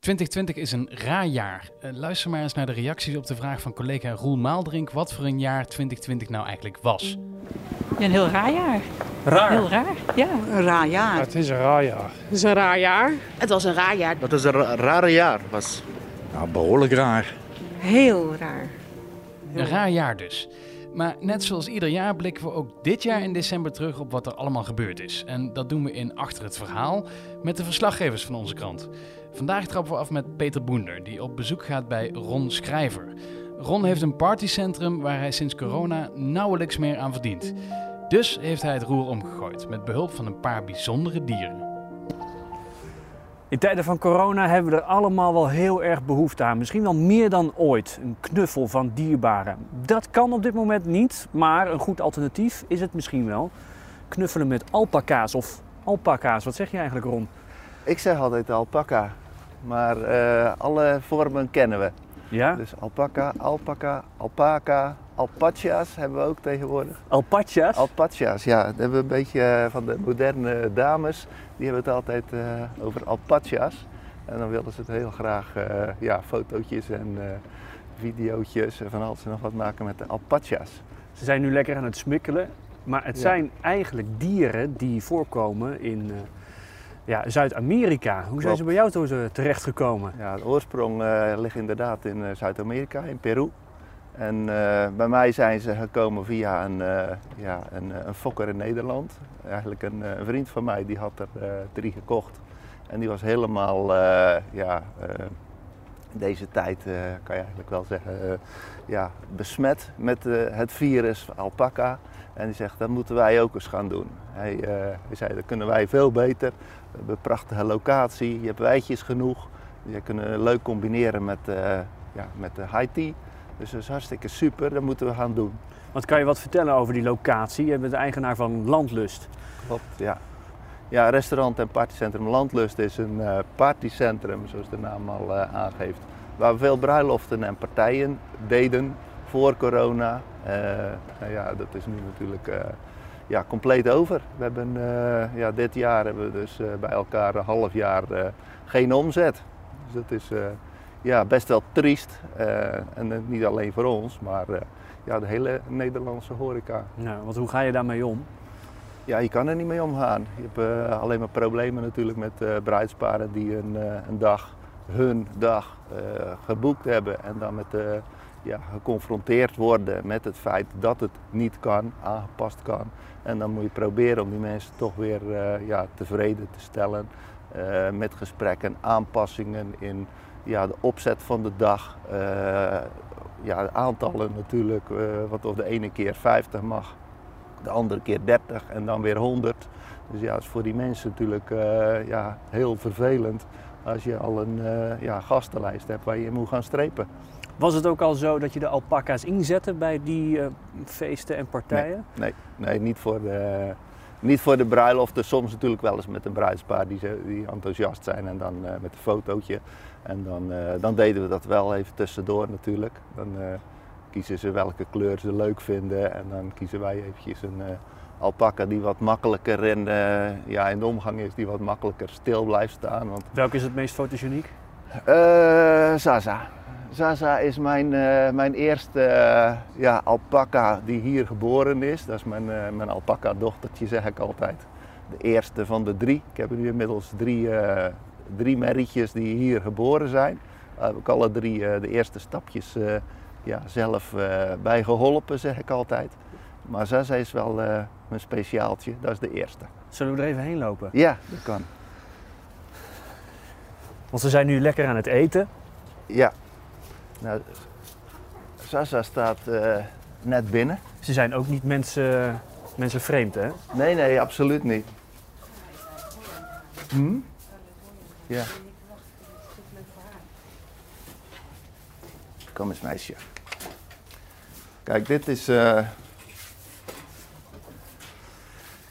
2020 is een raar jaar. Uh, luister maar eens naar de reacties op de vraag van collega Roel Maaldrink wat voor een jaar 2020 nou eigenlijk was. Ja, een heel raar jaar. Raar? Heel raar, ja. Een raar jaar. Ja, het is een raar jaar. Het is een raar jaar. Het was een raar jaar. Dat is een ra rare jaar. Was. Ja, behoorlijk raar. Heel raar. Een raar jaar dus. Maar net zoals ieder jaar blikken we ook dit jaar in december terug op wat er allemaal gebeurd is. En dat doen we in Achter het Verhaal met de verslaggevers van onze krant. Vandaag trappen we af met Peter Boender, die op bezoek gaat bij Ron Schrijver. Ron heeft een partycentrum waar hij sinds corona nauwelijks meer aan verdient. Dus heeft hij het roer omgegooid met behulp van een paar bijzondere dieren. In tijden van corona hebben we er allemaal wel heel erg behoefte aan. Misschien wel meer dan ooit. Een knuffel van dierbaren. Dat kan op dit moment niet, maar een goed alternatief is het misschien wel. Knuffelen met alpaca's of alpaca's. Wat zeg je eigenlijk, Ron? Ik zeg altijd alpaca, maar uh, alle vormen kennen we. Ja? Dus alpaca, alpaca, alpaca, alpaca's hebben we ook tegenwoordig. Alpaca's? Alpaca's, ja. Dat hebben we een beetje van de moderne dames. Die hebben het altijd uh, over alpaca's. En dan willen ze het heel graag uh, ja, fotootjes en uh, videootjes en van alles en nog wat maken met de alpaca's. Ze zijn nu lekker aan het smikkelen. Maar het ja. zijn eigenlijk dieren die voorkomen in ja, Zuid-Amerika. Hoe zijn ze bij jou terechtgekomen? Ja, de oorsprong ligt inderdaad in Zuid-Amerika, in Peru. En uh, bij mij zijn ze gekomen via een, ja, een, een, fokker in Nederland. Eigenlijk een, vriend van mij die had er drie gekocht. En die was helemaal, ja, deze tijd kan je eigenlijk wel zeggen, ja, besmet met het virus alpaca. En die zegt, dat moeten wij ook eens gaan doen. Hij, uh, zei, dat kunnen wij veel beter. We hebben een prachtige locatie, je hebt weidjes genoeg. Je kunnen leuk combineren met, uh, ja, met de high tea. Dus dat is hartstikke super, dat moeten we gaan doen. Want kan je wat vertellen over die locatie? Je bent de eigenaar van Landlust. Klopt, ja. Ja, restaurant en partycentrum Landlust is een uh, partycentrum, zoals de naam al aangeeft. Waar we veel bruiloften en partijen deden voor corona. Uh, nou ja, dat is nu natuurlijk ja, compleet over. We hebben, ja, dit jaar hebben we dus bij elkaar een half jaar geen omzet. Dus dat is ja, best wel triest. en niet alleen voor ons, maar ja, de hele Nederlandse horeca. Ja, want hoe ga je daarmee om? Ja, je kan er niet mee omgaan. Je hebt alleen maar problemen natuurlijk met bruidsparen die een, een dag, hun dag, geboekt hebben en dan met ja, geconfronteerd worden met het feit dat het niet kan, aangepast kan. En dan moet je proberen om die mensen toch weer uh, ja, tevreden te stellen uh, met gesprekken, aanpassingen in ja, de opzet van de dag. Uh, ja, de aantallen natuurlijk, wat of de ene keer 50 mag, de andere keer 30 en dan weer 100. Dus ja, dat is voor die mensen natuurlijk ja, heel vervelend als je al een ja, gastenlijst hebt waar je moet gaan strepen. Was het ook al zo dat je de alpaca's inzette bij die uh, feesten en partijen? Nee, nee, nee, niet, voor de, niet voor de bruiloften. Soms natuurlijk wel eens met een bruidspaar die, die enthousiast zijn en dan uh, met een fotootje. En dan, uh, dan deden we dat wel even tussendoor natuurlijk. Dan kiezen ze welke kleur ze leuk vinden en dan kiezen wij eventjes een alpaca die wat makkelijker in, ja, in de omgang is, die wat makkelijker stil blijft staan. Want... Welke is het meest fotogeniek? Zaza. Zaza is mijn, uh, mijn eerste uh, ja, alpaca die hier geboren is. Dat is mijn, uh, mijn alpaca dochtertje zeg ik altijd. De eerste van de drie. Ik heb nu inmiddels drie, drie merrietjes die hier geboren zijn. Daar heb ik alle drie de eerste stapjes ja, zelf bij geholpen zeg ik altijd. Maar Zaza is wel mijn speciaaltje, dat is de eerste. Zullen we er even heen lopen? Ja, dat kan. Want ze zijn nu lekker aan het eten. Ja, nou, Sasa staat uh, net binnen. Ze zijn ook niet mensen, mensen vreemd, hè? Nee, nee, absoluut niet. Hm? Ja. Kom eens, meisje. Kijk, dit is. Uh...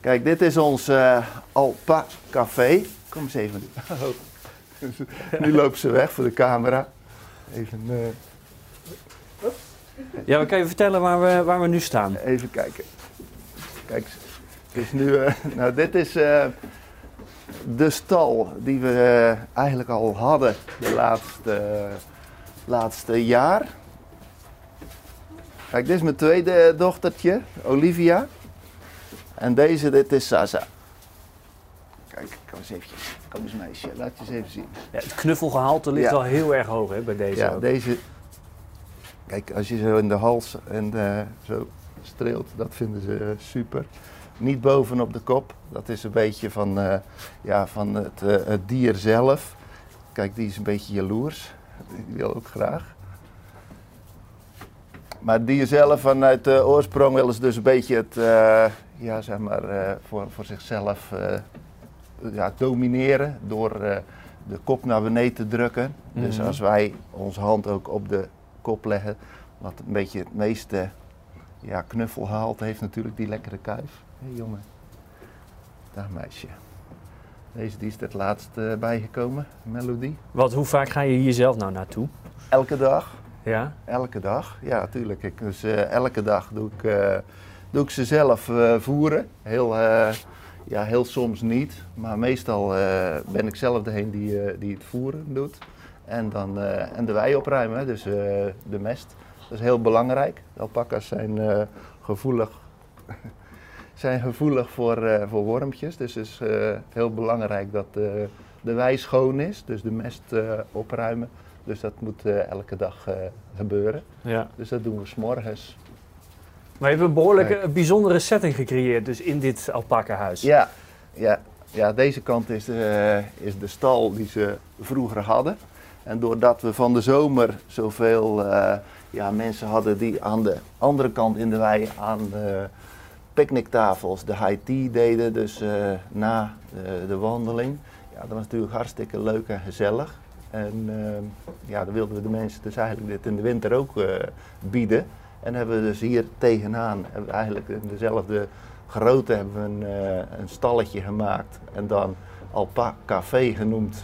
Kijk, dit is ons eh Alpa Café. Kom eens even. Oh. nu loopt ze weg voor de camera. Even, eh, Ja, maar kan je vertellen waar we, waar we nu staan? even kijken. Kijk, dus nu, eh, nou dit is eh, de stal die we eigenlijk al hadden de laatste, laatste jaar. Kijk, dit is mijn tweede dochtertje, Olivia. En deze, dit is Sasa. Kijk, kom eens eventjes. Kom eens meisje, laat je eens even zien. Ja, het knuffelgehalte ligt Ja. wel heel erg hoog hè, bij deze. Ja, ook. deze. Kijk, als je zo in de hals en eh, zo streelt, dat vinden ze eh, super. Niet bovenop de kop, dat is een beetje van, eh, ja, van het, het dier zelf. Kijk, die is een beetje jaloers. Die wil ook graag. Maar het dier zelf vanuit de oorsprong willen ze dus een beetje het, ja, zeg maar, voor, voor zichzelf ja, domineren door eh, de kop naar beneden te drukken. Dus Mhm. als wij onze hand ook op de kop leggen, wat een beetje het meeste ja, knuffel haalt, heeft natuurlijk die lekkere kuif. Hé jongen. Dag meisje. Deze die is het laatst eh, bijgekomen, Melodie. Wat, hoe vaak ga je hier zelf nou naartoe? Elke dag. Ja? Elke dag, ja, natuurlijk. Ik, dus eh, elke dag doe ik, doe ik ze zelf voeren. Heel, ja, heel soms niet, maar meestal eh, ben ik zelf degene die, eh, die het voeren doet. En, dan, eh, en de wei opruimen, hè, dus de mest. Dat is heel belangrijk. De alpaca's zijn gevoelig, zijn gevoelig voor, voor wormpjes. Dus het is heel belangrijk dat de wei schoon is, dus de mest opruimen. Dus dat moet elke dag gebeuren. ja. Dus dat doen we s'morgens. Maar je hebt een behoorlijke Kijk. bijzondere setting gecreëerd dus in dit alpaca-huis. Ja, ja, ja, deze kant is de, is de stal die ze vroeger hadden. En doordat we van de zomer zoveel eh, ja, mensen hadden die aan de andere kant in de wei aan de picknicktafels de high tea deden, dus eh, na de, de wandeling. Ja, dat was natuurlijk hartstikke leuk en gezellig. En eh, ja, dan wilden we de mensen dus eigenlijk dit in de winter ook eh, bieden. En hebben we dus hier tegenaan, hebben eigenlijk in dezelfde grootte hebben we een, eh, een stalletje gemaakt. En dan Alpa Café genoemd.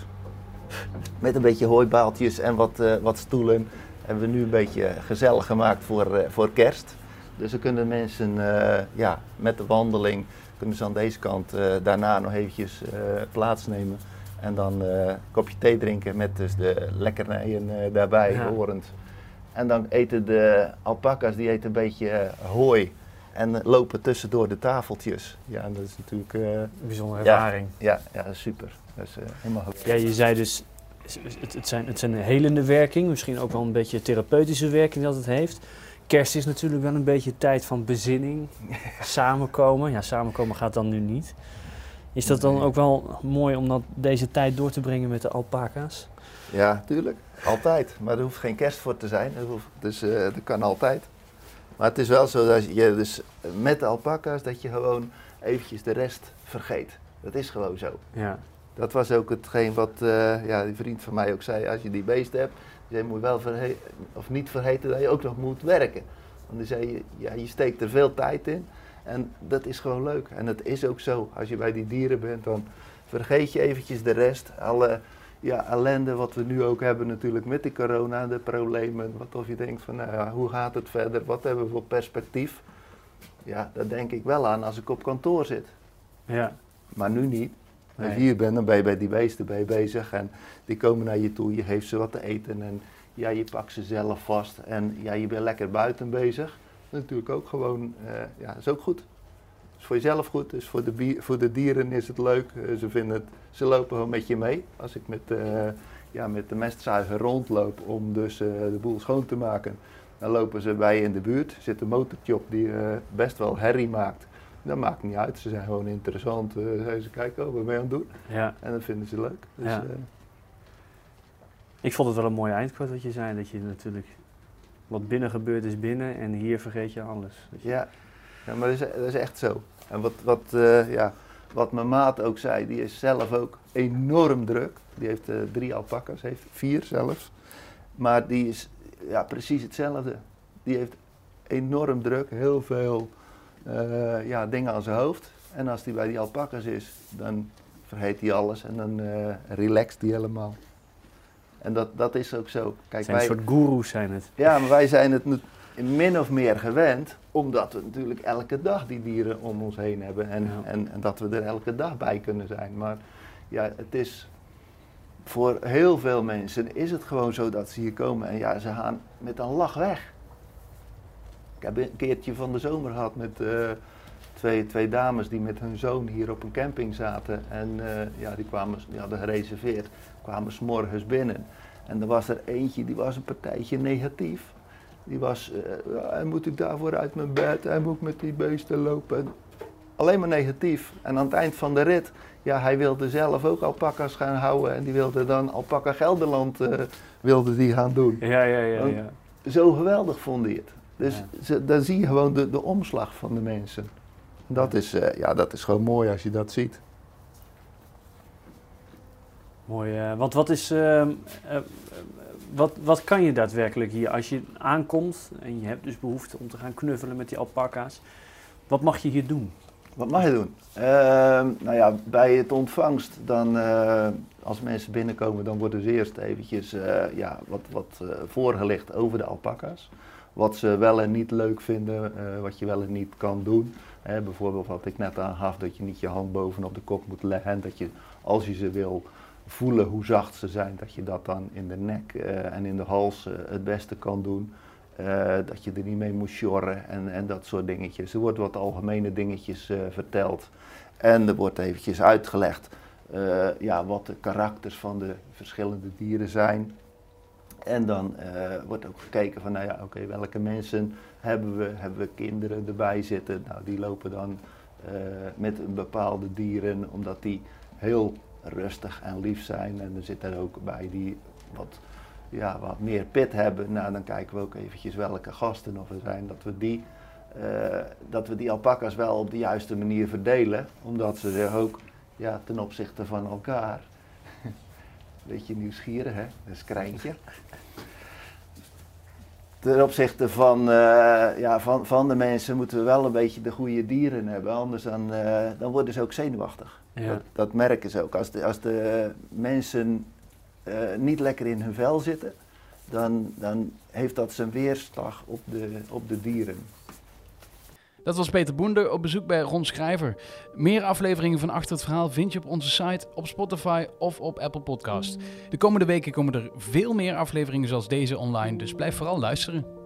Met een beetje hooibaaltjes en wat, eh, wat stoelen. Hebben we nu een beetje gezellig gemaakt voor, eh, voor kerst. Dus dan kunnen mensen ja, met de wandeling, kunnen ze aan deze kant daarna nog eventjes plaatsnemen. En dan een kopje thee drinken met dus de lekkernijen daarbij Ja. horend. En dan eten de alpaca's, die eten een beetje eh, hooi. En lopen tussendoor de tafeltjes. Ja, en dat is natuurlijk, eh, Een bijzondere ervaring. ja, ja, super. Dat is eh, helemaal goed. Ja, je zei dus, het, het, zijn, het zijn een helende werking, misschien ook wel een beetje therapeutische werking dat het heeft. Kerst is natuurlijk wel een beetje tijd van bezinning, samenkomen. Ja, samenkomen gaat dan nu niet. Is dat dan ook wel mooi om dat, deze tijd door te brengen met de alpaca's? Ja, tuurlijk. Altijd. Maar er hoeft geen kerst voor te zijn. Dat hoeft, dus eh, dat kan altijd. Maar het is wel zo dat je dus met de alpaca's dat je gewoon eventjes de rest vergeet. Dat is gewoon zo. Ja. Dat was ook hetgeen wat eh, ja, die vriend van mij ook zei. Als je die beesten hebt, je moet wel verhe- of niet vergeten dat je ook nog moet werken. Want die zei, je, ja, je steekt er veel tijd in. En dat is gewoon leuk. En dat is ook zo. Als je bij die dieren bent, dan vergeet je eventjes de rest. Alle ja, ellende wat we nu ook hebben natuurlijk met die corona, de problemen. Wat of je denkt van, nou ja, hoe gaat het verder? Wat hebben we voor perspectief? Ja, daar denk ik wel aan als ik op kantoor zit. ja. Maar nu niet. Als je hier bent, dan ben je bij die beesten bezig. En die komen naar je toe, je geeft ze wat te eten. En ja, je pakt ze zelf vast. En ja, je bent lekker buiten bezig. Dat is natuurlijk ook gewoon, eh, ja, is ook goed. is voor jezelf goed, dus voor de, voor de dieren is het leuk. Eh, ze, vinden het, ze lopen gewoon met je mee. Als ik met, eh, ja, met de mestzuiger rondloop om dus de boel schoon te maken, dan lopen ze bij je in de buurt. Er zit een motortje op die best wel herrie maakt. Dat maakt niet uit, ze zijn gewoon interessant. Ze kijken, oh, wat ben je aan het doen? ja. En dat vinden ze leuk. Dus, Ja. Ik vond het wel een mooi eindquote wat je zei, dat je natuurlijk, wat binnen gebeurt is binnen en hier vergeet je alles. Ja. ja, maar dat is, is echt zo. En wat, wat, eh, ja, wat mijn maat ook zei, die is zelf ook enorm druk. Die heeft eh, drie alpaca's, heeft vier zelfs. Maar die is ja, precies hetzelfde. Die heeft enorm druk, heel veel eh, ja, dingen aan zijn hoofd. En als hij bij die alpakas is, dan vergeet hij alles en dan relaxt hij helemaal. En dat, dat is ook zo. Kijk, zijn een soort goeroes zijn het. ja, maar wij zijn het min of meer gewend, omdat we natuurlijk elke dag die dieren om ons heen hebben. En, Ja. en, en dat we er elke dag bij kunnen zijn. Maar ja, het is voor heel veel mensen is het gewoon zo dat ze hier komen en ja, ze gaan met een lach weg. Ik heb een keertje van de zomer gehad met eh, twee, twee dames die met hun zoon hier op een camping zaten. En eh, ja, die, kwamen, die hadden gereserveerd, kwamen s'morgens binnen. En er was er eentje, die was een partijtje negatief. Die was, en moet ik daarvoor uit mijn bed, en moet met die beesten lopen. En alleen maar negatief. En aan het eind van de rit, ja, hij wilde zelf ook alpaca's gaan houden. En die wilde dan Alpaca Gelderland eh, wilde die gaan doen. Ja, ja, ja. Ja. Zo geweldig vond hij het. Dus Ja. ze, dan zie je gewoon de, de omslag van de mensen. Dat is, eh, ja, dat is gewoon mooi als je dat ziet. Mooi. eh, want wat is. ehm, eh, wat, wat kan je daadwerkelijk hier als je aankomt en je hebt dus behoefte om te gaan knuffelen met die alpaca's? Wat mag je hier doen? Wat mag je doen? Ehm, nou ja, bij het ontvangst, dan, eh, als mensen binnenkomen, dan worden ze eerst eventjes eh, ja, wat, wat voorgelicht over de alpaca's. Wat ze wel en niet leuk vinden, eh, wat je wel en niet kan doen. Bijvoorbeeld wat ik net aangaf, dat je niet je hand bovenop de kop moet leggen. En dat je, als je ze wil voelen hoe zacht ze zijn, dat je dat dan in de nek eh, en in de hals eh, het beste kan doen. Dat je er niet mee moet sjorren en, en dat soort dingetjes. Er wordt wat algemene dingetjes verteld. En er wordt eventjes uitgelegd ja, wat de karakters van de verschillende dieren zijn. En dan eh, wordt ook gekeken van, nou ja, oké, welke mensen hebben we? Hebben we kinderen erbij zitten? Nou, die lopen dan eh, met een bepaalde dieren, omdat die heel rustig en lief zijn. En er zit er ook bij die wat, ja, wat meer pit hebben. Nou, dan kijken we ook eventjes welke gasten of er zijn, dat we die, eh, dat we die alpaca's wel op de juiste manier verdelen. Omdat ze zich ook ja, ten opzichte van elkaar Beetje nieuwsgierig, hè? Dat is Krijntje. Ten opzichte van, eh, ja, van, van de mensen moeten we wel een beetje de goede dieren hebben. Anders dan, eh, dan worden ze ook zenuwachtig. Ja. Dat, dat merken ze ook. Als de, als de mensen eh, niet lekker in hun vel zitten, dan, dan heeft dat zijn weerslag op de, op de dieren. Dat was Peter Boender op bezoek bij Ron Schrijver. Meer afleveringen van Achter het Verhaal vind je op onze site, op Spotify of op Apple Podcast. De komende weken komen er veel meer afleveringen zoals deze online, dus blijf vooral luisteren.